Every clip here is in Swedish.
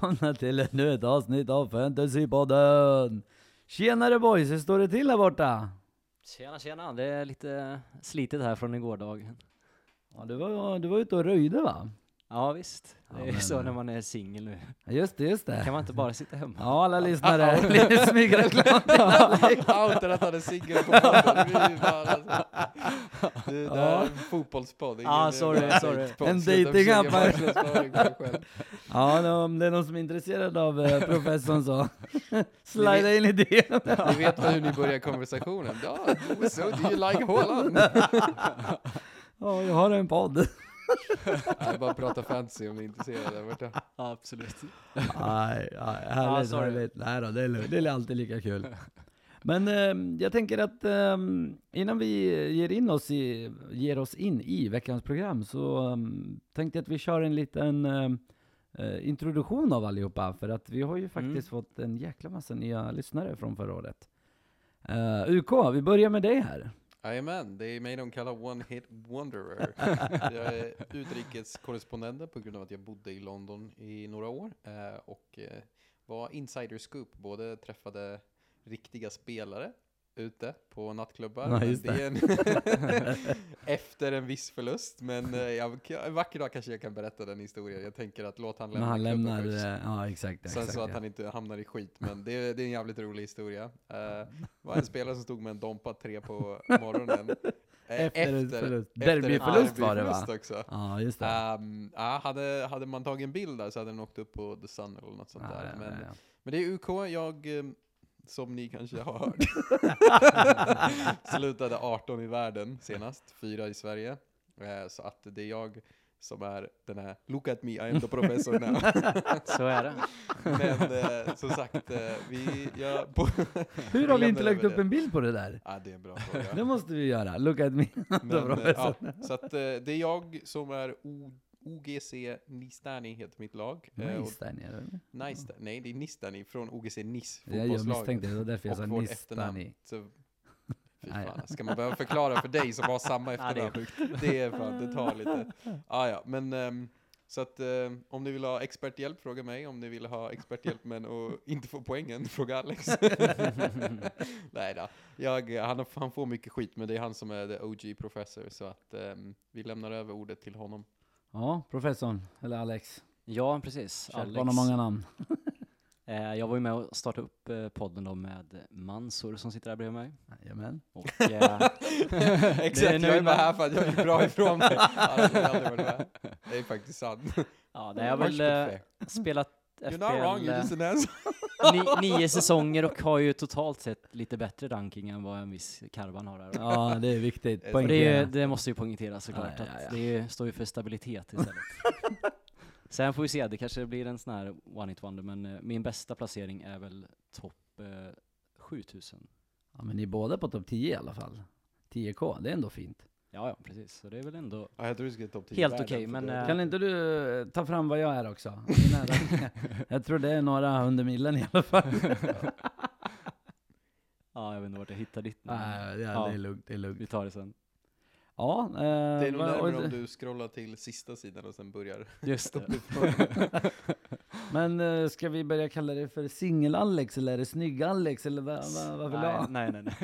välkomna till ett nytt avsnitt av Fantasypodden! Tjenare boys, hur står det till här borta? Tjena tjena, det är lite slitet här från igår dag. Ja, du, var, du var ute och röjde va? Ja visst, det Ja, är ju men- så när man är singel nu. Ja, Just det, just det. kan man inte bara sitta hemma. Ja, alla lyssnare, lite smygreklam. Outar att han är singel på podden. Det där är en fotbollspodd. Ah, jävla sorry, sorry. En själv. Ja, om det är någon som är intresserad av eh, professorn så slida in i det. Ni vet väl hur ni börjar konversationen? Ja, so do you like Holland? Ja, jag har en podd. Nej, bara prata fantasy om ni är intresserade där borta. Ja, absolut. Nej, nej, härligt, härligt. Nej då, det är lugnt. Det är alltid lika kul. Men eh, jag tänker att eh, innan vi ger, in oss i, ger oss in i veckans program så eh, tänkte jag att vi kör en liten eh, eh, introduktion av allihopa. För att vi har ju faktiskt fått en jäkla massa nya lyssnare från förra året. Eh, UK, vi börjar med dig här. Jajamän, det är mig de kallar One Hit Wonderer. Jag är utrikeskorrespondent på grund av att jag bodde i London i några år eh, och eh, var insider scoop, både träffade riktiga spelare ute på nattklubbar. Ja, men det en efter en viss förlust, men eh, jag, en vacker dag kanske jag kan berätta den historien. Jag tänker att låt han lämna han klubben lämnar, först. eh, ja exakt. Sen exakt så att ja. han inte hamnar i skit, men det, är- det är en jävligt rolig historia. Uh, var en spelare som stod med en Dompa 3 på morgonen. Efter förlust. efter en Derbyförlust var det, va? också. Ja, just det. Ehm, ja, hade, hade man tagit en bild där så hade den åkt upp på The Sun eller något sånt Ja, där. Men, men det är UK, jag, som ni kanske har hört, slutade 18 i världen senast, fyra i Sverige. Eh, så att det är jag som är den här, look at me, I am the professor now. Så är det. Men eh, som sagt, eh, vi, på, Hur har vi inte lagt upp det. en bild på det där? Ja, det är en bra fråga. Det måste vi göra. Look at me. Men, eh, professor. ja, så att, eh, det är jag som är OGC Nistani heter mitt lag. Eh, nere. eller? Nice, nej det är Nistani från OGC Nis Ja, jag fotbollslag. misstänkte det, det var därför jag sa efternamn. Nistani. Så, fy fan, ska man behöva förklara för dig som har samma Ja, det är efternamn? det är fan, det tar lite. Ah, ja, men ehm, så att eh, om ni vill ha experthjälp, fråga mig. Om ni vill ha experthjälp men och inte få poängen, fråga Alex. Nej då. Jag, han, han får mycket skit, men det är han som är the OG professor, så att ehm, vi lämnar över ordet till honom. Ja, professorn, eller Alex. Ja, precis. Kärt Alex. barn har många namn. Eh, jag var ju med och startade upp eh, podden då med Mansur som sitter där bredvid mig. Jajamän. Och, eh, Exakt, är jag är bara här för att jag är bra ifrån mig. Hade jag aldrig varit med. Det är faktiskt sant. ja, det har jag väl eh, spelat You're not wrong, you're eh, just an answer. ni, nio säsonger och har ju totalt sett lite bättre ranking än vad en viss Karvan har där. Ja, det är viktigt. Det det, måste ju poängteras såklart, Ja, ja, ja. att det står ju för stabilitet istället. Sen får vi se, det kanske blir en sån här one hit wonder, men eh, min bästa placering är väl topp eh, 7000. Ja, men ni är båda på topp 10 i alla fall. 10K, det är ändå fint. Ja, ja, precis. Så det är väl ändå Ja, jag tror du skulle topp 10 Helt okej, för men, det- eh, Kan inte du eh, ta fram vad jag är också? Jag tror det är några under millen i alla fall. Ja, jag vet inte vart jag hittar ditt nu. Nej, ja, Ja. det är lugnt, det är lugnt. Vi tar det sen. Ja, eh, Det är nog närmare och- om du scrollar till sista sidan och sen börjar. Just det. Men eh, ska vi börja kalla det för singel-Alex eller är det snygg-Alex eller vad, vad, vad vill du ha? nej, nej, nej.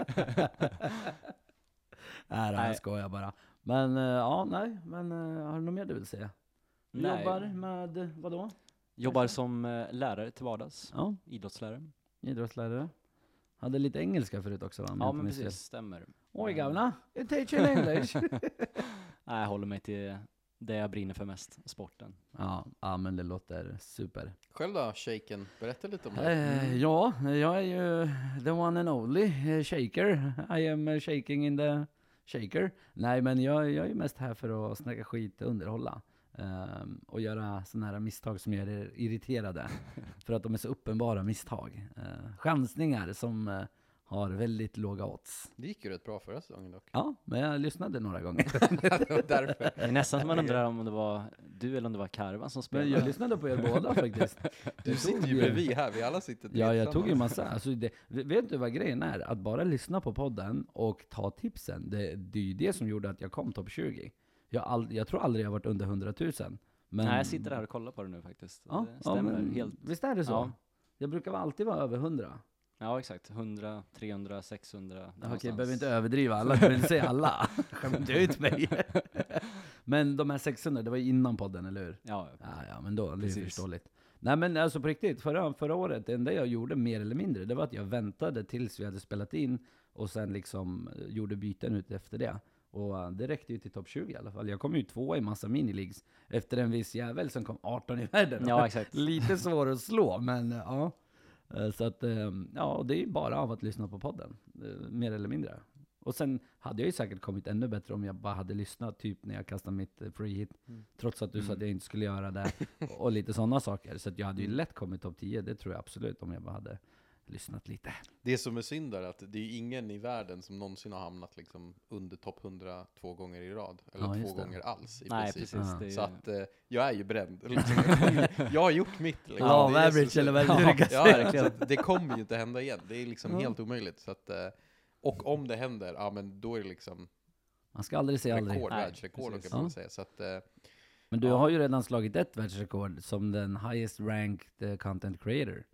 Nej, då, jag skojar bara. Men eh, ja, nej, men eh, har du något mer du vill säga? Du nej. jobbar med, vadå? Jobbar som eh, lärare till vardags. Ja, Idrottslärare. idrottslärare. Hade lite engelska förut också va? Ja, men fel. precis. Stämmer. Oj gamla, you teaching English? Nej, jag håller mig till det jag brinner för mest, sporten. ja, ja, men det låter super. Själv då, shaken? Berätta lite om det. Eh, ja, jag är ju the one and only shaker. I am shaking in the shaker. Nej, men jag, jag är mest här för att snacka skit och underhålla. Ehm, och göra sådana här misstag som gör er irriterade. för att de är så uppenbara misstag. Uh, chansningar som eh, har väldigt låga odds. Det gick ju rätt bra förra säsongen dock. Ja, men jag lyssnade några gånger. det var därför. Det är nästan som man undrar om det var du eller om det var Karvan som men spelade. jag lyssnade på er båda faktiskt. Du Jag sitter ju bredvid här, vi alla sitter Ja, jag tog ju massa. Alltså det, vet du vad grejen är? Att bara lyssna på podden och ta tipsen, det, det är ju det som gjorde att jag kom topp 20. Jag, all, jag tror aldrig jag varit under 100 000. Men, Nej, jag sitter här och kollar på det nu faktiskt. Ja, det ja, stämmer men helt. Visst är det så? Ja. Jag brukar alltid vara över 100. Ja, exakt. 100, 300, 600. där Okej, någonstans. behöver inte överdriva, alla behöver inte säga alla. Skämtar ut mig. men de här 600, det var ju innan podden, eller hur? Ja, Ja, ja, men då, det är Precis. förståeligt. Nej men alltså på riktigt, förra, förra året, det enda jag gjorde mer eller mindre, det var att jag väntade tills vi hade spelat in, och sen liksom eh, gjorde byten ut efter det. Och eh, det räckte ju till topp 20 i alla fall. Jag kom ju tvåa i massa minileagues, efter en viss jävel som kom 18 i världen. ja exakt. Lite svår att slå, men eh, ja. Eh, Så att, eh, ja, det är bara av att lyssna på podden, eh, mer eller mindre. Och sen hade jag ju säkert kommit ännu bättre om jag bara hade lyssnat, typ när jag kastade mitt free hit, Mm. trots att du sa att Mm. jag inte skulle göra det, och, lite sådana saker. Så jag hade ju Mm. lätt kommit topp 10, det tror jag absolut, om jag bara hade lyssnat lite. Det som är synd är att det är ju ingen i världen som någonsin har hamnat liksom under topp 100 två gånger i rad. Eller Ja, två det. gånger alls i Nej, princip. precis. Är, Så att eh, jag är ju bränd. Liksom, jag, har gjort mitt. Liksom. Ja, Det så average eller vad Ja, verkligen. Det kommer ju inte hända igen. Det är liksom Ja. helt omöjligt. Så att, eh, och om det händer, ja men då är det liksom Man ska aldrig säga aldrig. rekord, världsrekord kan man säga. Så att, eh, Men du Ja. har ju redan slagit ett världsrekord som den highest ranked eh, content creator.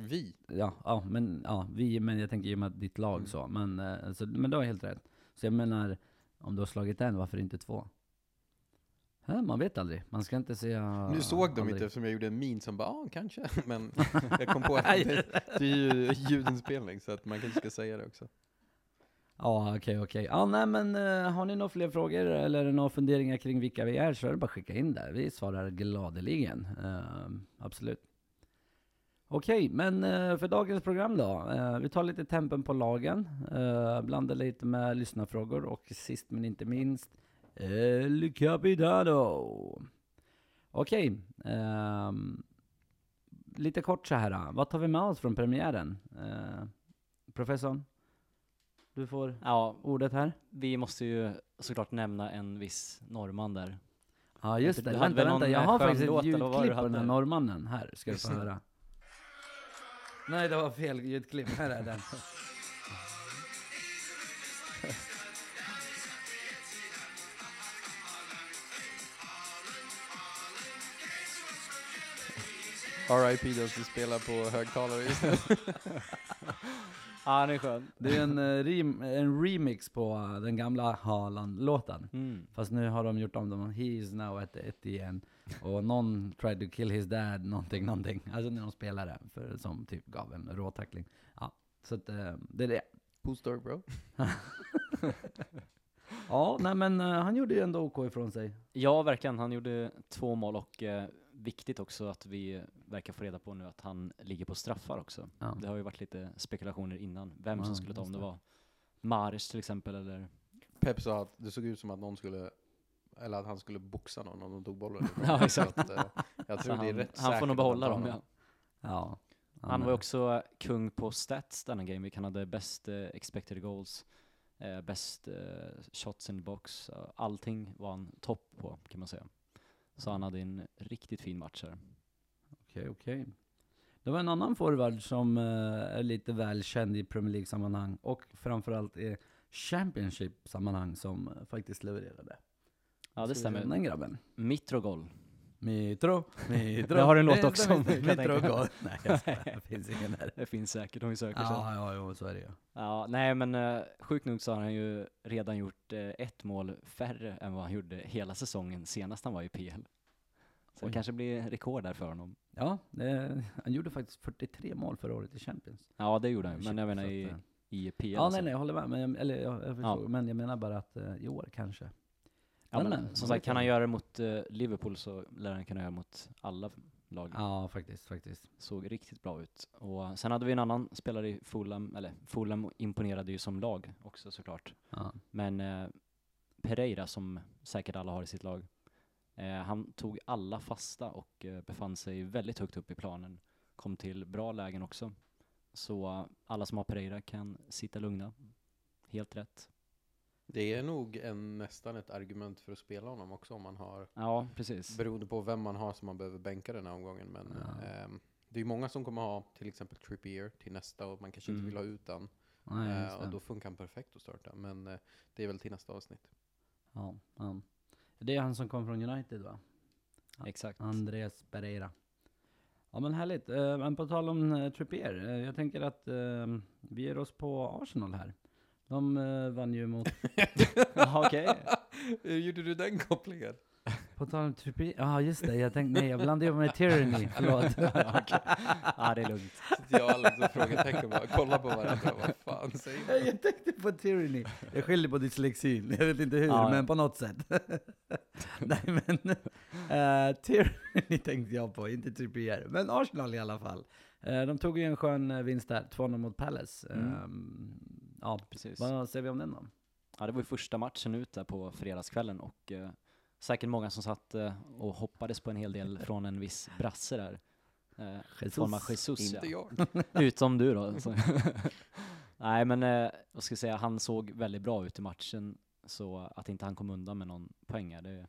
Vi, Ja, ja, men, ja, vi, men jag tänker ju med ditt lag Mm. så. Men, eh, så. men du har helt rätt. Så jag menar, om du har slagit en, varför inte två? Hä, man vet aldrig. Man ska inte säga nu såg de aldrig. inte eftersom jag gjorde en min som bara, ja kanske. Men jag kom på att det, det är ju ljudinspelning så att man kanske ska säga det också. Ja, okej, okej. Ja, nej men eh, har ni några fler frågor eller några funderingar kring vilka vi är så är det bara att skicka in där. Vi svarar gladeligen. Eh, absolut. Okej, men eh, för dagens program då. Eh, vi tar lite tempen på lagen, uh, blandar lite med lyssnarfrågor och sist men inte minst El Capitano. Okej, ehm, lite kort så här. Vad tar vi med oss från premiären? Professorn? Du får ja, ordet här. vi måste ju såklart nämna en viss norrman där. Ja just det, vänta, vänta, jag eh, har faktiskt ett ljudklipp på den här norrmannen. Här ska du få höra. Nej det var fel ljudklipp, här är den. RIP då som spelar på högtalare just nu. Ja, han är skön. Det är en, eh, rem, en remix på eh, den gamla Haaland-låten. Mm. Fast nu har de gjort om dem, he is now at the Etienne. Och någon tried to kill his dad, någonting, någonting. Alltså när de spelade, för, som typ gav en råtackling. Ja, så att, eh, det är det. Cool story bro. Ja, nej men eh, han gjorde ju ändå OK ifrån sig. Ja, verkligen. Han gjorde två mål och eh, viktigt också att vi verkar få reda på nu att han ligger på straffar också. Ja. Det har ju varit lite spekulationer innan, vem Ja, som skulle ta om det var Maris till exempel eller Pep sa att det såg ut som att någon skulle, eller att han skulle boxa någon om de tog bollen. Ja, exakt. Så att, eh, jag Så tror det är han, rätt han får nog behålla dem ja. Ja. Han var eh, ju också kung på stats denna game. Han hade bäst eh, expected goals, eh, bäst shots in the box. Allting var han topp på kan man säga. Så han hade en riktigt fin match här. Okej, okej. Det var en annan forward som eh, är lite välkänd i Premier League-sammanhang och framförallt i Championship-sammanhang som eh, faktiskt levererade. Ja det stämmer. Den grabben. Mitrogol. Mitro, Mitro. Det har en låt också, jag tänka Mitro går. Nej, jag skojar. det finns ingen där. Det finns säkert om vi söker sen. Ja, ja, så är det ju. Ja, nej men uh, sjukt nog så har han ju redan gjort eh, ett mål färre än vad han gjorde hela säsongen senast han var i PL. Så Oj. det kanske blir rekord där för honom. Ja, det, han gjorde faktiskt 43 mål förra året i Champions. Ja det gjorde han men jag menar i, eh, i PL. Ja, alltså. nej, nej, jag håller med. Men jag, eller, jag, jag förstår, Ja. men jag menar bara att eh, i år kanske. Ja, men, men, som sagt, kan han göra det mot eh, Liverpool så lär han kunna göra mot alla lag. Ja, faktiskt, faktiskt. Såg riktigt bra ut. Och sen hade vi en annan spelare i Fulham, eller Fulham imponerade ju som lag också såklart. Ja. Men eh, Pereira, som säkert alla har i sitt lag, eh, han tog alla fasta och eh, befann sig väldigt högt upp i planen. Kom till bra lägen också. Så eh, alla som har Pereira kan sitta lugna. Helt rätt. Det är nog en, nästan ett argument för att spela honom också om man har, Ja, precis. beroende på vem man har som man behöver bänka den här omgången. Men Ja. ehm, det är ju många som kommer ha till exempel Trippier till nästa och man kanske Mm. inte vill ha ut den. Nej, Eh, och då funkar han perfekt att starta. Men eh, det är väl till nästa avsnitt. Ja, ja. Det är han som kom från United va? Exakt. Andreas Pereira. Ja men härligt. Eh, men på tal om uh, Trippier, eh, jag tänker att eh, vi ger oss på Arsenal här. De eh, vann ju mot, Ja, Okej. Hur gjorde du den kopplingen? på tal om Trippier, ja just det, jag tänkte, nej jag blandade ihop med Tyranny, förlåt. Ja, det är lugnt. Sitter jag alla som frågetecken och bara kollar på varandra. Vad fan säger Nej, man? jag tänkte på Tyranny. Jag skyller på dyslexin, jag vet inte hur, Ja, ja. men på något sätt. Nej men, uh, Tyranny tänkte jag på, inte Trippier. Men Arsenal i alla fall. Eh, de tog ju en skön eh, vinst där, 2-0 mot Palace. Mm. Ehm, ja, Precis. vad säger vi om den då? Ja, det var ju första matchen ut där på fredagskvällen och eh, säkert många som satt eh, och hoppades på en hel del från en viss brasse där. Eh, Jesus. form av Jesus Inte ja. jag. Utom du då. Så. Nej men, eh, jag säga, han såg väldigt bra ut i matchen. Så att inte han kom undan med någon poäng här, det,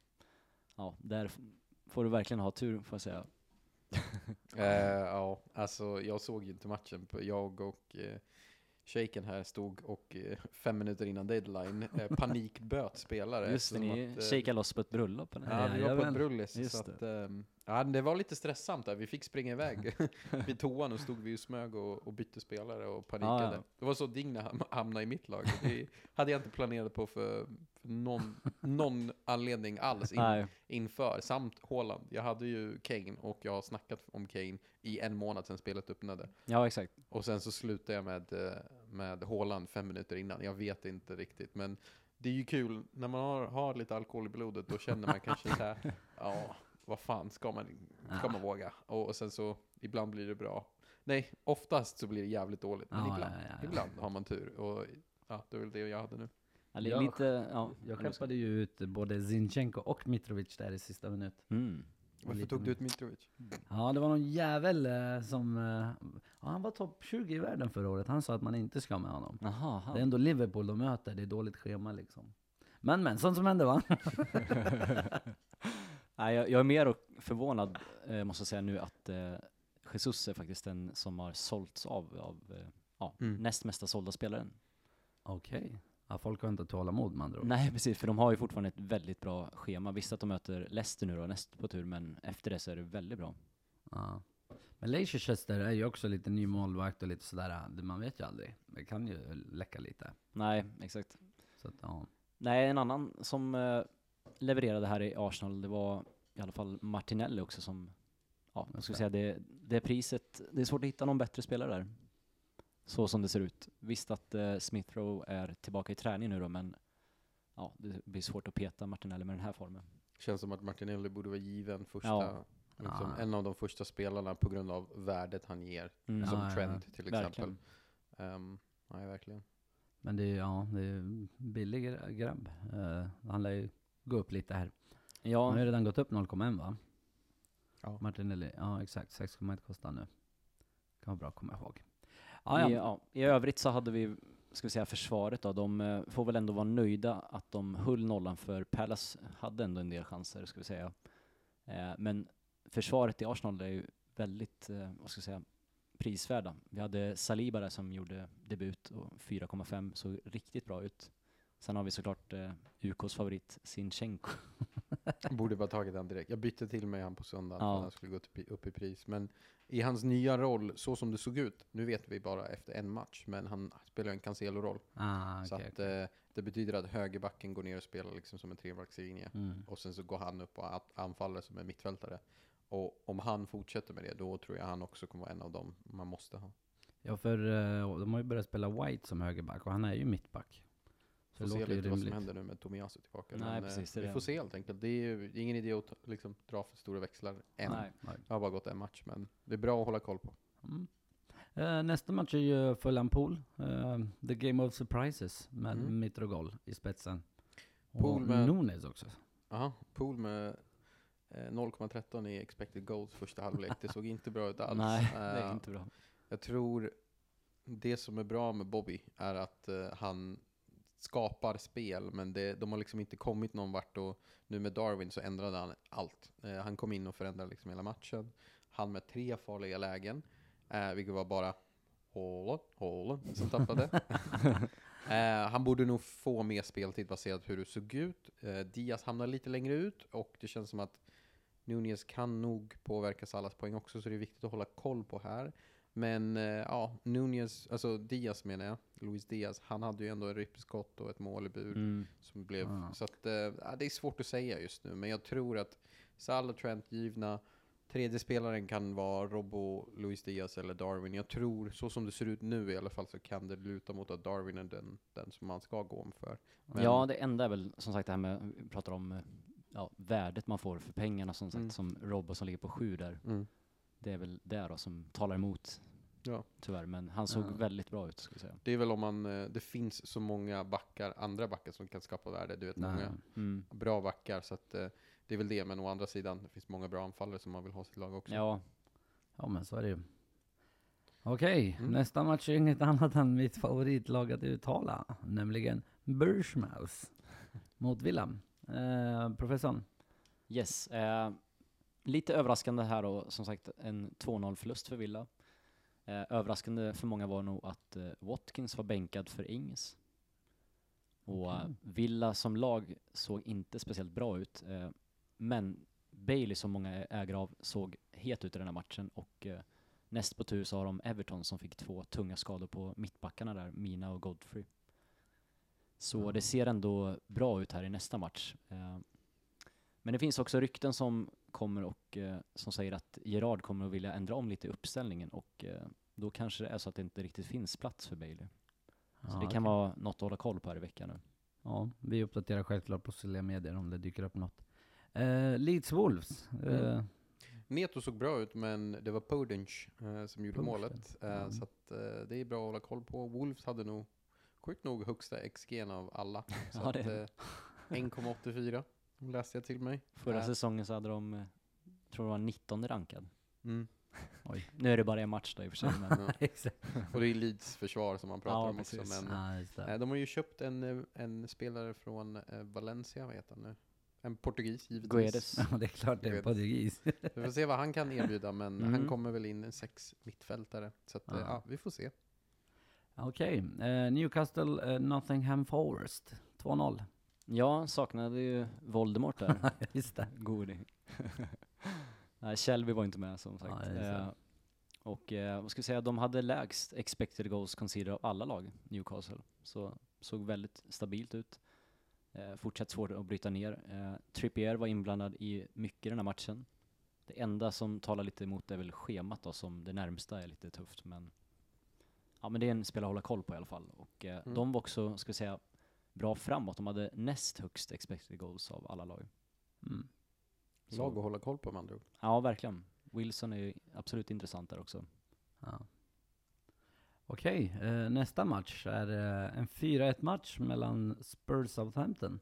ja, där får du verkligen ha tur får jag säga. Eh, ja, alltså jag såg ju inte matchen. På- Jag och eh, shaken här stod och eh, fem minuter innan deadline eh, panikböt spelare. Just det, ni att, eh, shakade loss på ett bröllop eller? Ja, vi var på ett brullis. Så att, ehm, ja, det var lite stressamt där. Vi fick springa iväg vid toan och stod vi och smög och, och bytte spelare och panikade. Ja, ja. Det var så Digna ham- hamnade i mitt lag. Det hade jag inte planerat på för, för någon, någon anledning alls in, inför. Samt Haaland. Jag hade ju Kane och jag har snackat om Kane i en månad sedan spelet öppnade. ja exakt. Och sen så slutade jag med, med Haaland fem minuter innan. Jag vet inte riktigt. Men det är ju kul när man har, har lite alkohol i blodet. Då känner man kanske så här, ja, vad fan ska man, ska man våga? Och, och sen så, ibland blir det bra. Nej, oftast så blir det jävligt dåligt. Men Ja, ibland, ja, ja, ja. ibland har man tur. Och ja, det är väl det jag hade nu. Ja, li- Jag- lite, ja. Jag skeppade ju ut både Zinchenko och Mitrovic där i sista minut. Mm. Varför tog du ut Mitrovic? Ja, det var någon jävel eh, som... Eh, ja, han var topp 20 i världen förra året. Han sa att man inte ska med honom. Jaha, han. Det är ändå Liverpool de möter, det är dåligt schema liksom. Men men, sånt som händer va? Nej, jag, jag är mer förvånad, eh, måste jag säga nu, att eh, Jesus är faktiskt den som har sålts av, av eh, ja, Mm. näst mesta sålda spelaren. Okej. Ja, folk har inte tålamod med andra ord. Nej, precis, för de har ju fortfarande ett väldigt bra schema. Visst att de möter Leicester nu då, näst på tur, men efter det så är det väldigt bra. Ja. Men Leicester är ju också lite ny målvakt och lite sådär, det- man vet ju aldrig. Det kan ju läcka lite. Nej, exakt. Så att, ja. Nej, en annan som eh, levererade här i Arsenal, det var i alla fall Martinelli också som, ja, jag skulle säga det, det priset, det är svårt att hitta någon bättre spelare där. Så som det ser ut. Visst att eh, Smith Rowe är tillbaka i träning nu då, men ja, det blir svårt att peta Martinelli med den här formen. Känns som att Martinelli borde vara given första, Ja. liksom, Ja. en av de första spelarna på grund av värdet han ger. Mm. Som Ja, ja, Trent till exempel. Verkligen. Um, nej, verkligen. Men det är ja, det är billig gra- grabb. Eh, han lär ju gå upp lite här. Han har ju Ja, redan gått upp 0,1 va? Ja. Martinelli, ja exakt, 6,1 kostar nu. Kan vara bra att komma ihåg. Ja, i, ja. I övrigt så hade vi, ska vi säga försvaret då, de eh, får väl ändå vara nöjda att de höll nollan för Palace hade ändå en del chanser, ska vi säga. Eh, men försvaret i Arsenal är ju väldigt, eh, vad ska jag säga, prisvärda. Vi hade Saliba där som gjorde debut och 4,5 såg riktigt bra ut. Sen har vi såklart eh, UKs favorit Sinchenko. Borde bara tagit han direkt. Jag bytte till mig han på söndagen för Ja. att han skulle gå upp i- pris. Men i hans nya roll, så som det såg ut, nu vet vi bara efter en match, men han spelar en Cancelo-roll. Ah, så okej, att eh, det betyder att högerbacken går ner och spelar liksom som en trebackslinje. Mm. Och sen så går han upp och anfaller som en mittfältare. Och om han fortsätter med det, då tror jag han också kommer vara en av dem man måste ha. Ja, för eh, de har ju börjat spela White som högerback och han är ju mittback. Får det se lite vad som händer nu med Tomiyasu tillbaka. Nej, Men, precis, det eh, är vi det. får se helt enkelt. Det är ju ingen idé att liksom, dra för stora växlar än. Nej. Det har bara gått en match, men det är bra att hålla koll på. Mm. Eh, nästa match är ju Fulham Pool. eh, the Game of Surprises med Mm. Mitrogol i spetsen. Pool och med- Nunes också. Aha, pool med eh, 0,13 i expected goals första halvlek. Det såg inte bra ut alls. Nej, det är inte bra. Jag tror det som är bra med Bobby är att eh, han skapar spel, men det, de har liksom inte kommit någon vart och nu med Darwin så ändrade han allt. Eh, han kom in och förändrade liksom hela matchen. Han med tre farliga lägen, eh, vilket var bara Hålen, Hålen som tappade. eh, han borde nog få mer speltid baserat på hur det såg ut. Eh, Diaz hamnar lite längre ut och det känns som att Nunez kan nog påverka Salas poäng också, så det är viktigt att hålla koll på här. Men eh, ja, Nunez, alltså Diaz menar jag, Luis Diaz, han hade ju ändå en rippskott och ett mål i bur Mm. som blev, Ah. så att, ja, det är svårt att säga just nu, men jag tror att Salah, Trent givna, tredje spelaren kan vara Robbo, Luis Diaz eller Darwin. Jag tror, så som det ser ut nu i alla fall, så kan det luta mot att Darwin är den, den som man ska gå om för. Men- Ja, det enda är väl som sagt det här med, vi pratar om eh, ja, värdet man får för pengarna som sagt, Mm. som Robbo som ligger på sju där. Mm. Det är väl det då som talar emot. Ja. Tyvärr, men han såg Ja. väldigt bra ut skulle jag säga. Det är väl om man, eh, det finns så många backar, andra backar som kan skapa värde. Du vet, Nej. många Mm. bra backar, så att eh, det är väl det. Men å andra sidan, det finns många bra anfallare som man vill ha i sitt lag också. Ja, Ja men så är det ju. Okej, Mm. nästa match är inget annat än mitt favoritlag att uttala, nämligen Bournemouth mot Villa. Eh, professorn? yes. Eh, lite överraskande här och som sagt en 2-0 förlust för Villa. Eh, överraskande för många var nog att eh, Watkins var bänkad för Ings. Och eh, Okej. Villa som lag såg inte speciellt bra ut. Eh, men Bailey som många ägare av såg het ut i den här matchen och eh, näst på tur så har de Everton som fick två tunga skador på mittbackarna där, Mina och Godfrey. Så Ja. det ser ändå bra ut här i nästa match. Eh, men det finns också rykten som kommer och eh, som säger att Gerard kommer att vilja ändra om lite i uppställningen och eh, då kanske det är så att det inte riktigt finns plats för Bailey. Så ah, det kan okay. vara något att hålla koll på här i veckan nu. Ja, vi uppdaterar självklart på sociala medier om det dyker upp något. Eh, Leeds Wolves. Mm. Eh, Neto såg bra ut, men det var Podinch eh, som gjorde Pudge. målet. Mm. Så att, det är bra att hålla koll på. Wolves hade nog, sjukt nog, högsta XG av alla. Så ja, 1,84. Läste jag till mig. Förra ja. säsongen så hade de, eh, tror jag var 19 rankad. Mm. Oj. Nu är det bara en match då i och för sig. Men... och det är Leeds försvar som man pratar ja, om precis. också. Men, ja, de har ju köpt en, eh, en spelare från eh, Valencia, vad heter han nu? En portugis givetvis. Guedes. Ja, det är klart det är en portugis. vi får se vad han kan erbjuda, men mm. han kommer väl in en sex mittfältare. Så att, ja. vi får se. Okej, okay. uh, Newcastle, uh, Nottingham Forest, 2-0 jag saknade ju Voldemort där. just det. God. Nej, Shelby var inte med som sagt. Ja, det. eh, och eh, vad ska jag säga, de hade lägst expected goals considered av alla lag, Newcastle. Så såg väldigt stabilt ut. Eh, fortsatt svårt att bryta ner. Eh, Trippier var inblandad i mycket i den här matchen. Det enda som talar lite emot är väl schemat då, som det närmsta är lite tufft. Men, ja, men det är en spelare att hålla koll på i alla fall. Och eh, Mm. de var också, ska jag säga, bra framåt. De hade näst högst expected goals av alla lag. Mm. Lag att hålla koll på med andra ord. Ja, verkligen. Wilson är ju absolut intressant där också. Ja. Okej, eh, nästa match är eh, en 4-1 match mellan Spurs och Southampton.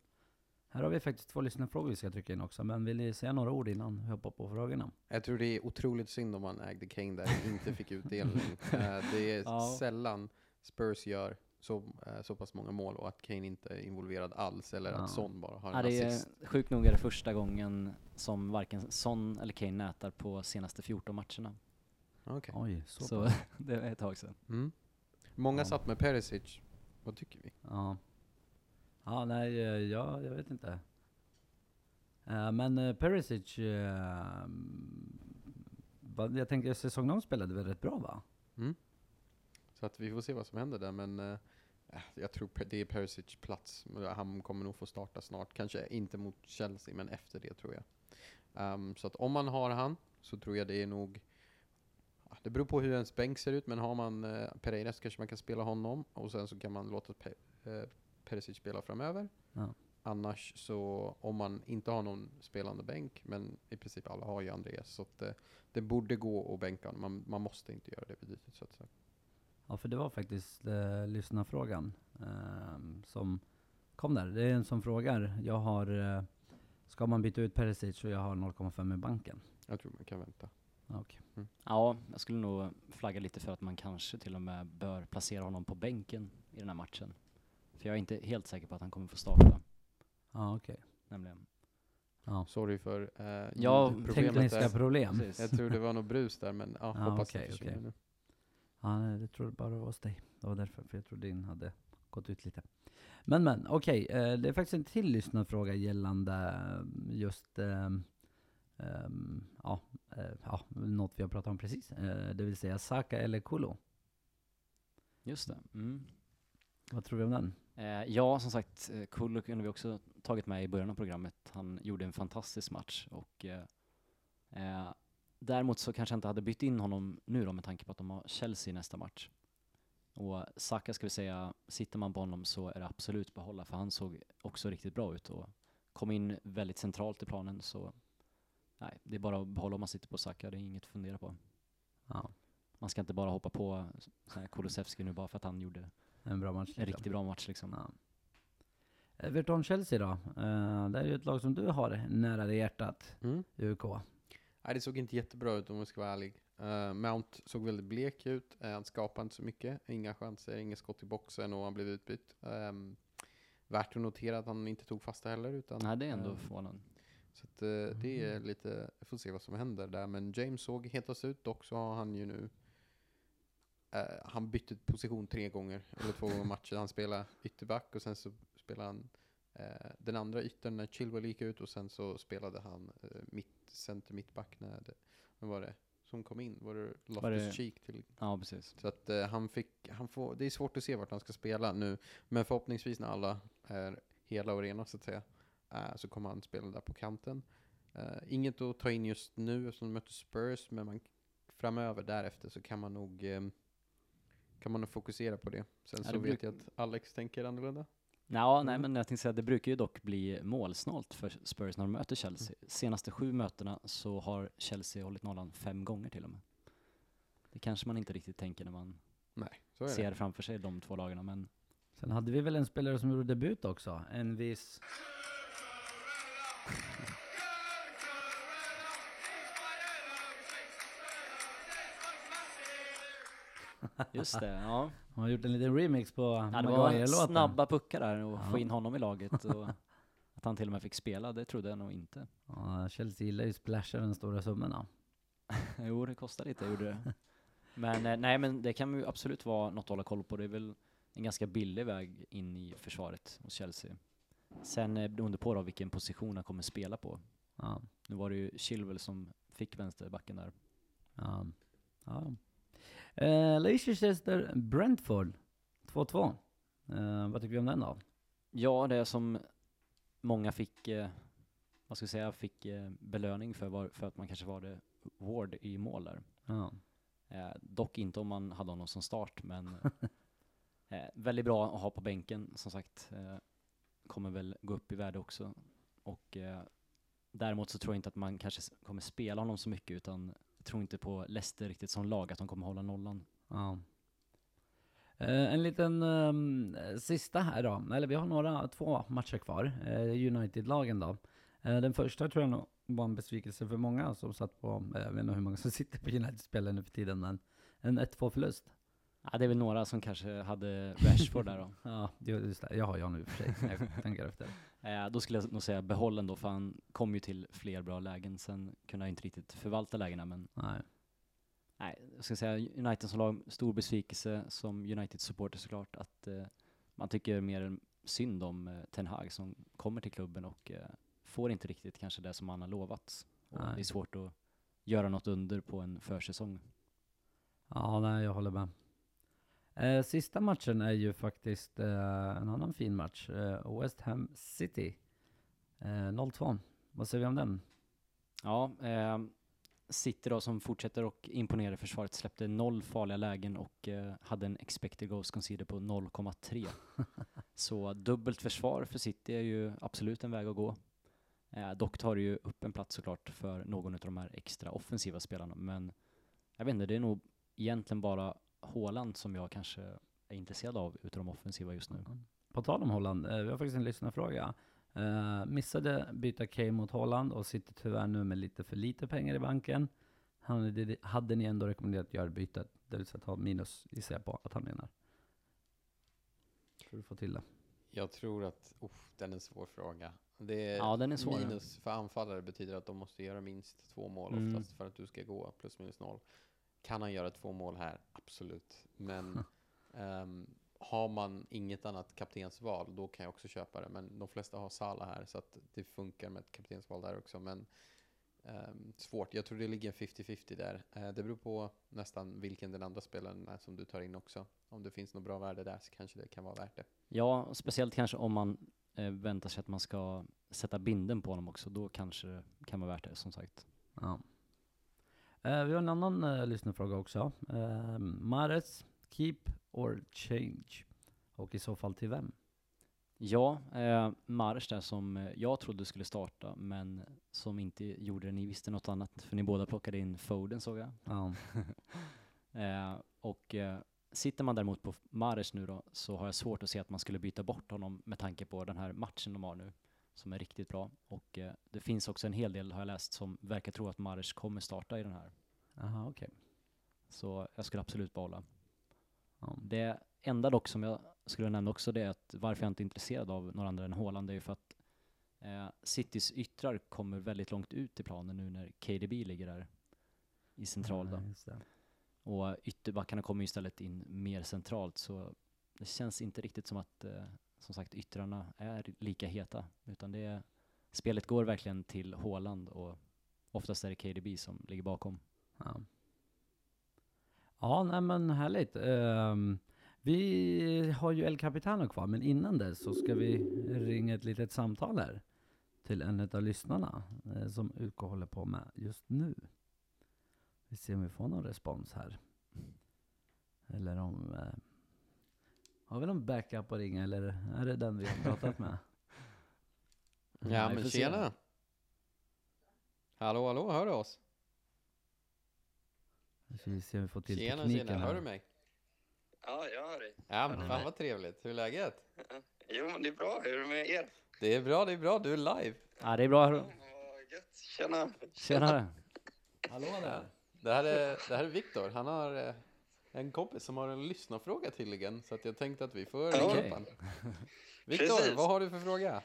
Här har vi faktiskt två lyssnarfrågor vi ska trycka in också, men vill ni säga några ord innan vi hoppar på frågorna? Jag tror det är otroligt synd om man ägde Kane där och inte fick utdelning. Eh, det är Ja. sällan Spurs gör så, eh, så pass många mål och att Kane inte är involverad alls, eller Ja. att Son bara har en Ja, det assist. är sjukt nog är det första gången som varken Son eller Kane nätar på senaste 14 matcherna. Okej. Oj, så, Så pass. det är ett tag sedan. Mm. Många Ja. satt med Perisic. Vad tycker vi? Ja. Ja, nej, eh, ja, jag vet inte. Eh, men uh, Perisic, vad, jag tänker säsong 0 spelade väl rätt bra va? Mm. Så att vi får se vad som händer där, men eh, jag tror det är Perisic plats. Han kommer nog få starta snart. Kanske inte mot Chelsea, men efter det tror jag. Ehm, så att om man har han, så tror jag det är nog det beror på hur ens bänk ser ut, men har man eh, Pereira så kanske man kan spela honom och sen så kan man låta Pe eh, Perisic spela framöver. Ja. Annars så, om man inte har någon spelande bänk, men i princip alla har ju Andreas, så att, eh, det borde gå att bänka honom. Man, man måste inte göra det bytet så att säga. Ja, för det var faktiskt eh, lyssnarfrågan ehm, som kom där. Det är en som frågar, jag har, eh, ska man byta ut Perisic och jag har 0,5 i banken? Jag tror man kan vänta. Ja, Okej. Ja, jag skulle nog flagga lite för att man kanske till och med bör placera honom på bänken i den här matchen. För jag är inte helt säker på att han kommer få starta, Ja, okej. nämligen. Ja. Sorry för eh, Ja, Tekniska där. problem. Precis. Jag tror det var något brus där, men ja, Ja, hoppas okej, det försvinner okej. nu. Ja, nej, det trodde bara det var hos dig. Det var därför, för jag trodde din hade gått ut lite. Men men, okej. eh, det är faktiskt en till lyssnarfråga gällande eh, just ehm, ja, eh, ja, något vi har pratat om precis. Det vill säga Saka eller Kolo. Just det. Mm. Vad tror du om den? Ja, som sagt, Kullo kunde vi också tagit med i början av programmet. Han gjorde en fantastisk match och eh, däremot så kanske jag inte hade bytt in honom nu då med tanke på att de har Chelsea i nästa match. Och Saka ska vi säga, sitter man på honom så är det absolut behålla för han såg också riktigt bra ut och kom in väldigt centralt i planen så nej, det är bara att behålla om man sitter på Saka, det är inget att fundera på. Ja, Man ska inte bara hoppa på Kulusevski nu bara för att han gjorde en bra match. en jag. riktigt bra match liksom. Ja. Everton-Chelsea då? Eh, det är ju ett lag som du har nära dig hjärtat, Mm. UK. Nej, det såg inte jättebra ut om jag ska vara ärlig. Eh, Mount såg väldigt blek ut. Uh, han skapade inte så mycket. Inga chanser, inga skott i boxen och han blev utbytt. Um, värt att notera att han inte tog fasta heller. Utan, Nej, det är ändå förvånande. Så att, eh, det är lite, jag får se vad som händer där. Men James såg hetast ut. Dock så har han ju nu, han bytte position tre gånger, eller två gånger matchen. Han spelade ytterback och sen så spelade han den andra yttern när Chilwell gick ut och sen så spelade han mitt, center mittback när det, vad var det som kom in? Var det Loftus Cheek till? Ja, precis. Så att eh, han fick, han får, det är svårt att se vart han ska spela nu. Men förhoppningsvis när alla är hela och rena så att säga, eh, så kommer han spela där på kanten. Eh, inget att ta in just nu eftersom de möter Spurs, men man, framöver därefter så kan man nog eh, kan man nog fokusera på det. Sen Ja, så det vet jag att Alex tänker annorlunda. Ja, nej Mm. men jag tänkte säga att det brukar ju dock bli målsnålt för Spurs när de möter Chelsea. Senaste sju mötena så har Chelsea hållit nollan fem gånger till och med. Det kanske man inte riktigt tänker när man Nej, så är det. ser framför sig de två lagarna, men Sen hade vi väl en spelare som gjorde debut också, en viss... just det, ja. Han har gjort en liten remix på ja det var snabba puckar där och få Ja. in honom i laget och att han till och med fick spela, det trodde jag nog inte. Ja, Chelsea gillar ju splasha den stora summorna. Jo, det kostar lite, gjorde det. Men eh, nej, men det kan ju absolut vara något att hålla koll på. Det är väl en ganska billig väg in i försvaret hos Chelsea. Sen eh, beroende på då vilken position han kommer spela på. Ja, Nu var det ju Chilwell som fick vänsterbacken där. ja. ja. Eh, Leicester Brentford 2-2. Eh, vad tycker vi om den då? Ja, det som många fick, eh, vad ska jag säga, fick eh, belöning för, var, för att man kanske var det Ward i mål där. Ja. Eh, dock inte om man hade honom som start, men eh, väldigt bra att ha på bänken, som sagt. Eh, kommer väl gå upp i värde också. Och eh, däremot så tror jag inte att man kanske kommer spela honom så mycket, utan tror inte på Leicester riktigt som lag, att de kommer hålla nollan. Ja. Eh, en liten eh, sista här då. Eller vi har några, två matcher kvar. Eh, United-lagen då. Eh, den första tror jag nog var en besvikelse för många som satt på, eh, jag vet inte hur många som sitter på United-spelen nu för tiden, men en 1-2 förlust. Ja, det är väl några som kanske hade Rashford där då. Ja, just det. Jag har jag nu för sig, när jag tänker efter. Eh, då skulle jag nog säga behåll ändå, för han kom ju till fler bra lägen. Sen kunde han inte riktigt förvalta lägena, men Nej. nej, jag ska säga United som lag, stor besvikelse som United-supporter såklart, att eh, man tycker mer synd om eh, Ten Hag som kommer till klubben och eh, får inte riktigt kanske det som han har lovat. Och Nej. det är svårt att göra något under på en försäsong. Ja, nej, jag håller med. Eh, sista matchen är ju faktiskt eh, en annan fin match. Eh, West Ham City. Eh, 0-2. Vad säger vi om den? Ja, eh, City då som fortsätter och imponera i försvaret släppte noll farliga lägen och eh, hade en expected goals conceded på 0,3. Så dubbelt försvar för City är ju absolut en väg att gå. Eh, dock tar det ju upp en plats såklart för någon av de här extra offensiva spelarna, men jag vet inte, det är nog egentligen bara Haaland som jag kanske är intresserad av utav de offensiva just nu. På tal om Holland, eh, vi har faktiskt en lyssnarfråga. Eh, missade byta Kane mot Holland och sitter tyvärr nu med lite för lite pengar i banken. Hade, hade ni ändå rekommenderat att göra bytet? Det vill säga ta minus, gissar jag på att han menar. Tror du får till det? Jag tror att, uff, den är en svår fråga. Det är Ja, den är svår. Minus för anfallare betyder att de måste göra minst två mål Mm. oftast för att du ska gå plus minus noll. Kan han göra två mål här? Absolut. Men ehm, har man inget annat kaptensval, då kan jag också köpa det. Men de flesta har Sala här, så att det funkar med ett kaptensval där också. Men Ehm, svårt. Jag tror det ligger 50-50 där. Eh, det beror på nästan vilken den andra spelaren är som du tar in också. Om det finns något bra värde där så kanske det kan vara värt det. Ja, speciellt kanske om man eh, väntar sig att man ska sätta binden på honom också. Då kanske det kan vara värt det, som sagt. Ja. Eh, vi har en annan eh, lyssnarfråga också. Eh, Mares, keep or change? Och i så fall till vem? Ja, eh, Mars där som eh, jag trodde skulle starta, men som inte gjorde det. Ni visste något annat, för ni båda plockade in Foden såg jag. Ja. Eh, och eh, sitter man däremot på Mares nu då, så har jag svårt att se att man skulle byta bort honom med tanke på den här matchen de har nu, som är riktigt bra. Och eh, det finns också en hel del, har jag läst, som verkar tro att Mares kommer starta i den här. Aha, okej. Så jag skulle absolut behålla. Ja. Det enda dock som jag skulle nämna också det är att varför jag inte är intresserad av några andra än Haaland är ju för att eh, Citys yttrar kommer väldigt långt ut i planen nu när KDB ligger där i central Ja, då. Och ytterbackarna kommer ju istället in mer centralt så det känns inte riktigt som att eh, som sagt yttrarna är lika heta utan det är, spelet går verkligen till Haaland och oftast är det KDB som ligger bakom. Ja. Ja, nej men härligt. Um, vi har ju El Capitano kvar, men innan dess så ska vi ringa ett litet samtal här till en av lyssnarna eh, som UK håller på med just nu. Vi ser om vi får någon respons här. Eller om... Eh, har vi någon backup att ringa eller är det den vi har pratat med? Ja, men tjena! Hallå, hallå, hör du oss? Nu ska vi se om vi får till Tjena, tekniken tjena, hör du mig? Ja, jag hör dig. Ja, men fan vad trevligt. Hur är läget? Jo, men det är bra. Hur är det med er? Det är bra, det är bra. Du är live. Ja, det är bra. Ja, gött. Tjena. Tjenare! Hallå där! Det här är, det här är Viktor. Han har eh, en kompis som har en lyssnarfråga tydligen. Så att jag tänkte att vi får Okej. upp han. Viktor, vad har du för fråga?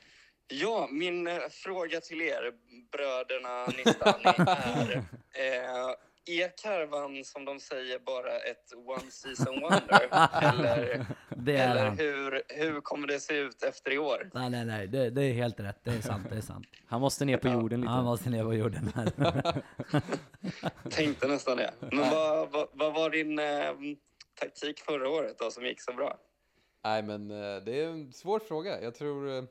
Ja, min eh, fråga till er, bröderna Nistani, är... Eh, är Karvan, som de säger, bara ett one season wonder? eller Det är eller han. hur, hur kommer det se ut efter i år? Nej, nej, nej. Det, det är helt rätt. Det är sant. Det är sant. Han måste ner på jorden lite. Han måste ner på jorden här. Tänkte nästan det. Men vad, vad, vad var din eh, taktik förra året då, som gick så bra? Nej, men eh, det är en svår fråga. Jag tror eh,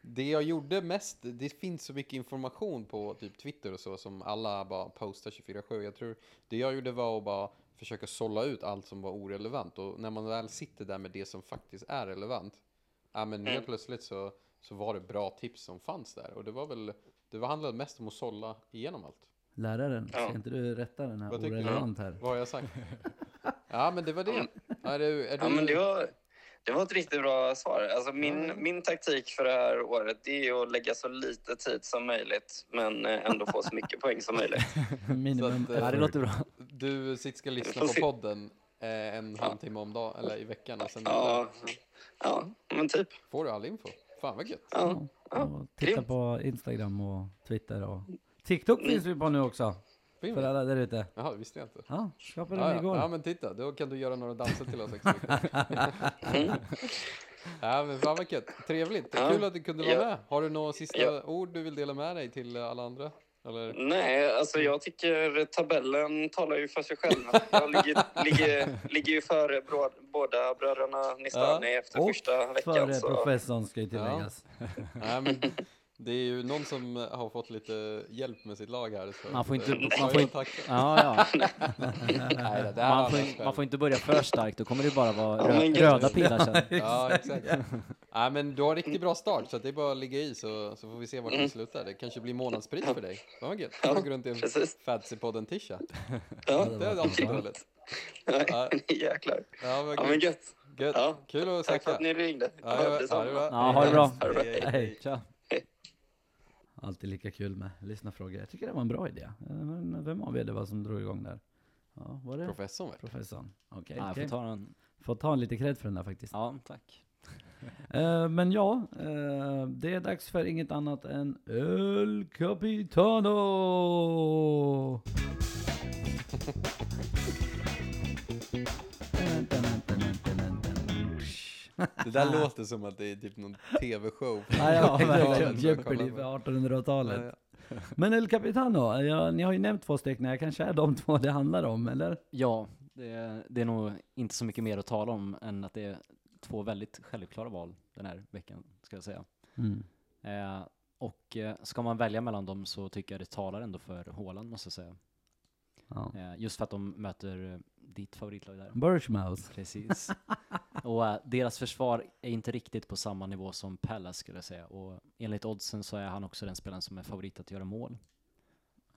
det jag gjorde mest, det finns så mycket information på typ Twitter och så som alla bara postar 24-7. Jag tror det jag gjorde var att bara försöka sålla ut allt som var orelevant och när man väl sitter där med det som faktiskt är relevant, ja men helt Mm. plötsligt så, så var det bra tips som fanns där och det var väl, det var handlade mest om att sålla igenom allt. Läraren, Ja. ska inte du rätta den här orelevant här? Vad har jag sagt? ja men det var det. Är du, är Ja, du, men det var, det var ett riktigt bra svar. Alltså min, Ja. min taktik för det här året det är att lägga så lite tid som möjligt men eh, ändå få så mycket poäng som möjligt. Minimum Så att, eh, Ja, det låter bra. Du sitter ska lyssna på podden eh, en Ja. halvtimme om dagen, eller i veckan och sen Ja, ja men typ. får du all info. Fan vad gött. Ja, ja. titta grymt. på Instagram och Twitter och TikTok finns vi på nu också. Fin För alla där ute. Jaha, det visste jag inte. Ja, skapade Ja, den ja. igår. ja men titta, då kan du göra några danser till oss också. ja men fan vad. Trevligt. Ja. Kul att du kunde vara Ja. med. Har du några sista Ja. ord du vill dela med dig till alla andra? Eller? Nej, alltså jag tycker tabellen talar ju för sig själv. Jag ligger, ligger, ligger ju före bro, båda bröderna Nistani efter Och första veckan. Före Så. professorn ska ju tilläggas. Nej men det är ju någon som har fått lite hjälp med sitt lag här. Så Man får inte- man får inte-. Ja, ja. Nej, Man får, in- man får inte börja för starkt, då kommer det bara vara rö röda pilar sen. Ja, exakt. Nej, men du har riktigt bra start, så det är bara att ligga i så, så får vi se vart Mm. det slutar. Det kanske blir månadspris för dig. Vad gött. Ja, runt i en precis. Fantasypodden tisha. Ja, Det är alltid bra. roligt. Nej, jäklar. Ja, men gött. gött. Ja. Kul att Tack för snacka. att ni ringde. Ja, ja, det bra. Ja, ha det bra. Hej. Hej. Alltid lika kul med lyssnarfrågor. Jag tycker det var en bra idé. Eh, Men vem av er det var som drog igång där? Ja, var det Professorn professorn? Okej, Ja, jag okej. får ta den. Får ta en lite cred för den där faktiskt. Ja, tack. Eh, men ja, eh, det är dags för inget annat än El Capitano! Det där låter som att det är typ någon tv-show. Ja, verkligen. Jeopardy för 1800-talet. Men El Capitano, ja, ni har ju nämnt två stycken, jag kanske är de två det handlar om, eller? Ja, det är, det är nog inte så mycket mer att tala om än att det är två väldigt självklara val den här veckan, ska jag säga. Mm. Eh, och eh, ska man välja mellan dem så tycker jag det talar ändå för Haaland, måste jag säga. Ja. Eh, just för att de möter eh, ditt favoritlag där. Birchmouth. Precis. och eh, deras försvar är inte riktigt på samma nivå som Palace skulle jag säga. Och enligt oddsen så är han också den spelaren som är favorit att göra mål.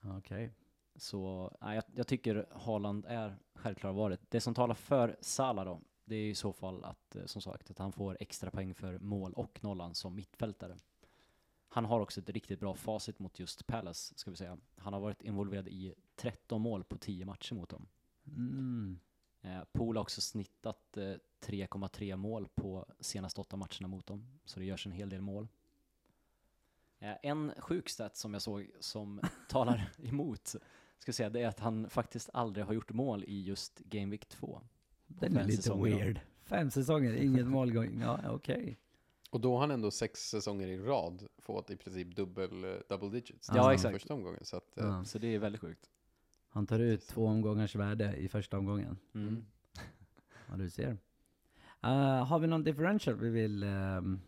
Okej. Så nej, jag, jag tycker Haaland är självklara valet. Det som talar för Salah då, det är i så fall att, som sagt, att han får extra poäng för mål och nollan som mittfältare. Han har också ett riktigt bra facit mot just Palace, ska vi säga. Han har varit involverad i 13 mål på 10 matcher mot dem. Mm. Eh, Pool har också snittat eh, 3,3 mål på senaste åtta matcherna mot dem, så det görs en hel del mål. Eh, en sjuk stat som jag såg som talar emot, ska säga, det är att han faktiskt aldrig har gjort mål i just Game Week 2. Den är lite då. weird. Fem säsonger, inget målgång. Ja, okej. Och då har han ändå sex säsonger i rad fått i princip dubbel, eh, double digits. Ja, nästan exakt. Första omgången. Så att, eh, Ja. Så det är väldigt sjukt. Han tar ut två omgångars värde i första omgången. Mm. Ja, du ser. Eh, har vi någon differential vi vill... ehm,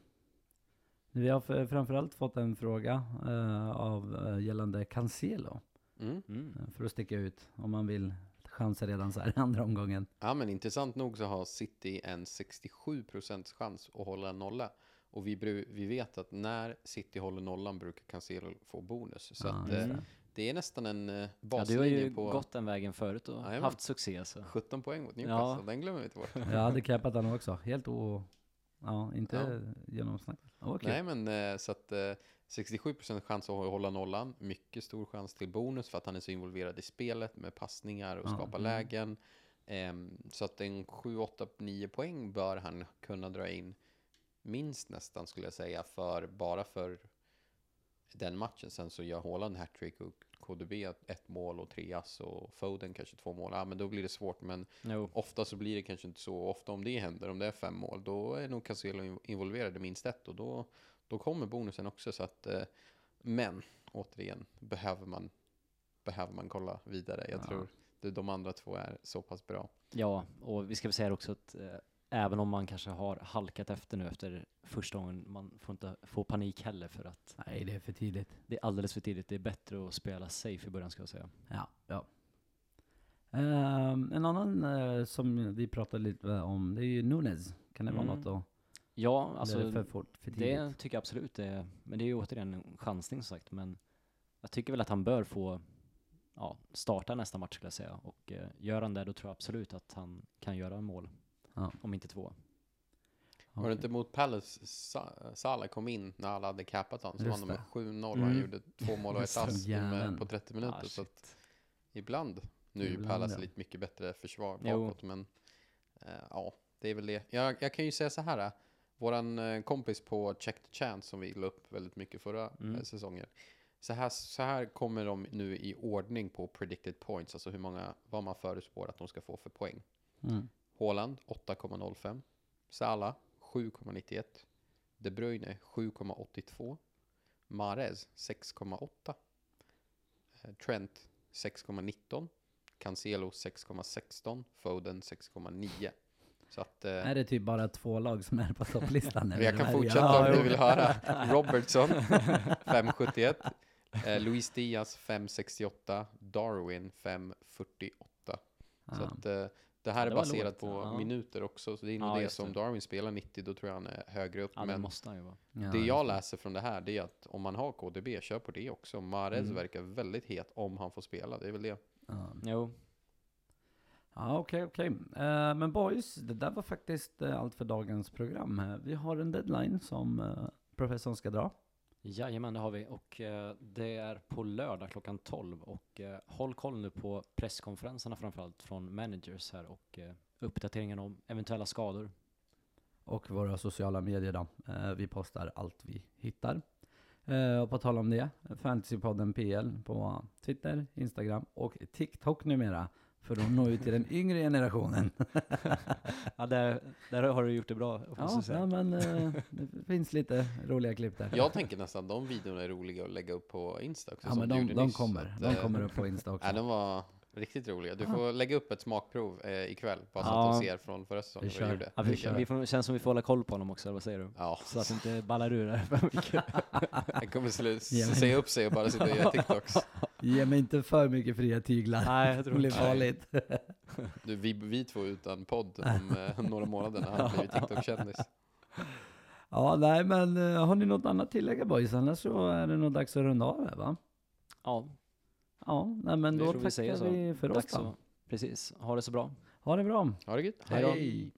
vi har framförallt fått en fråga eh, av uh, gällande Cancelo. mm. Mm. eh, för att sticka ut, om man vill chansa redan så här i andra omgången. Ja, men intressant nog så har City en 67% chans att hålla en nolla. Och vi, vi vet att när City håller nollan brukar Cancelo få bonus. Så Ja, att, eh, det. det är nästan en eh, Ja, du baslinje har ju på gått den vägen förut och Jajamän. haft succé så. 17 poäng mot Newcastle. Den glömmer vi inte bort. Jag hade cappat honom också. Helt o... Ja, inte genomsnackat. Okej. Nej, men eh, så att eh, 67% chans att hålla nollan. Mycket stor chans till bonus för att han är så involverad i spelet med passningar och Ja. skapa Mm. lägen. Ehm, så att en 7, 8, 9 poäng bör han kunna dra in minst nästan skulle jag säga för bara för den matchen. Sen så gör Haaland hattrick och KDB ett mål och tre ass och Foden kanske två mål. Ja, men då blir det svårt. Men Jo. Ofta så blir det kanske inte så. Ofta om det händer, om det är fem mål, då är nog Cancelo in- involverad i minst ett och då, då kommer bonusen också. Så att, eh, men återigen, behöver man, behöver man kolla vidare. Jag Ja. tror de andra två är så pass bra. Ja, och vi ska väl säga också att eh, även om man kanske har halkat efter nu efter första gången, man får inte få panik heller för att Nej, det är för tidigt. det är alldeles för tidigt. Det är bättre att spela safe i början ska jag säga. Ja, ja. Ehm, en annan eh, som vi pratade lite om, det är ju Nunes. Kan det vara Mm. något då? Ja, Eller alltså det för fort, för tidigt? det tycker jag absolut det är, men det är ju återigen en chansning som sagt, men jag tycker väl att han bör få ja, starta nästa match skulle jag säga, och eh, gör han det då tror jag absolut att han kan göra mål, Ja. om inte två. Var det inte mot Palace Sa- Salah kom in när alla hade capat honom? Så Just vann de med det. 7-0 och han Mm. gjorde två mål och ett Just det. ass Jäveln. med- på 30 minuter. Ah, så att shit. ibland, nu är ju Ibland, Palace ja. lite mycket bättre försvar Jo. bakåt, men eh, ja, det är väl det. Jag, jag kan ju säga så här, eh, våran eh, kompis på Check the Chance som vi la upp väldigt mycket förra Mm. eh, säsongen. Så här, så här kommer de nu i ordning på predicted points, alltså hur många, vad man förutspår att de ska få för poäng. Mm. Haaland 8,05. Salah 7,91. De Bruyne 7,82. Mahrez 6,8. Eh, Trent 6,19. Cancelo 6,16. Foden 6,9. Så att... Eh, Är det typ bara två lag som är på topplistan? jag kan fortsätta om du vill höra. Robertson 5,71. Eh, Luis Diaz 5,68. Darwin 5,48. Så Ja. att, eh, det här det är baserat på Ja. minuter också, så det är nog Ja, det som det. Darwin spelar 90, då tror jag han är högre upp. Ja, det men måste han ju vara. Ja, det jag läser från det här, det är att om man har KDB, kör på det också. Mahrez Mm. verkar väldigt het om han får spela, det är väl det. Ja. Jo, Ja, okej, okej. Eh, men boys, det där var faktiskt uh, allt för dagens program. här. Vi har en deadline som uh, professorn ska dra. Jajamän, det har vi. Och eh, det är på lördag klockan 12. Och eh, håll koll nu på presskonferenserna framförallt från managers här och eh, uppdateringen om eventuella skador. Och våra sociala medier då. Eh, vi postar allt vi hittar. Eh, och på tal om det, Fantasypodden PL på Twitter, Instagram och TikTok numera för att nå ut till den yngre generationen. Ja, där, där har du gjort det bra, Ja, ja men eh, det finns lite roliga klipp där. Jag tänker nästan de videorna är roliga att lägga upp på Insta också. Ja, men de, de nyss. kommer. Att, De eh, kommer upp på Insta också. Nej, de var riktigt roliga. Du får lägga upp ett smakprov eh, ikväll, bara så Ja. att de ser från förra säsongen Vi vad du gjorde. Ja, vi, Vi får, känns som vi får hålla koll på honom också, vad säger du? Ja, Så att det inte ballar ur där för mycket. han kommer slu- Ja, men- säga upp sig och bara sitta och göra TikToks. Ge mig inte för mycket fria tyglar. Nej, jag Det tror blir inte Nej. farligt. Du, vi, vi två utan podd om eh, några månader när han blivit TikTok-kändis. Ja, nej men eh, har ni något annat tillägga boys? Annars så är det nog dags att runda av här va? Ja, Ja, nej men Vi då vi tackar så. vi för oss. Precis. Ha det så bra. Ha det bra. Ha det gött. Hej.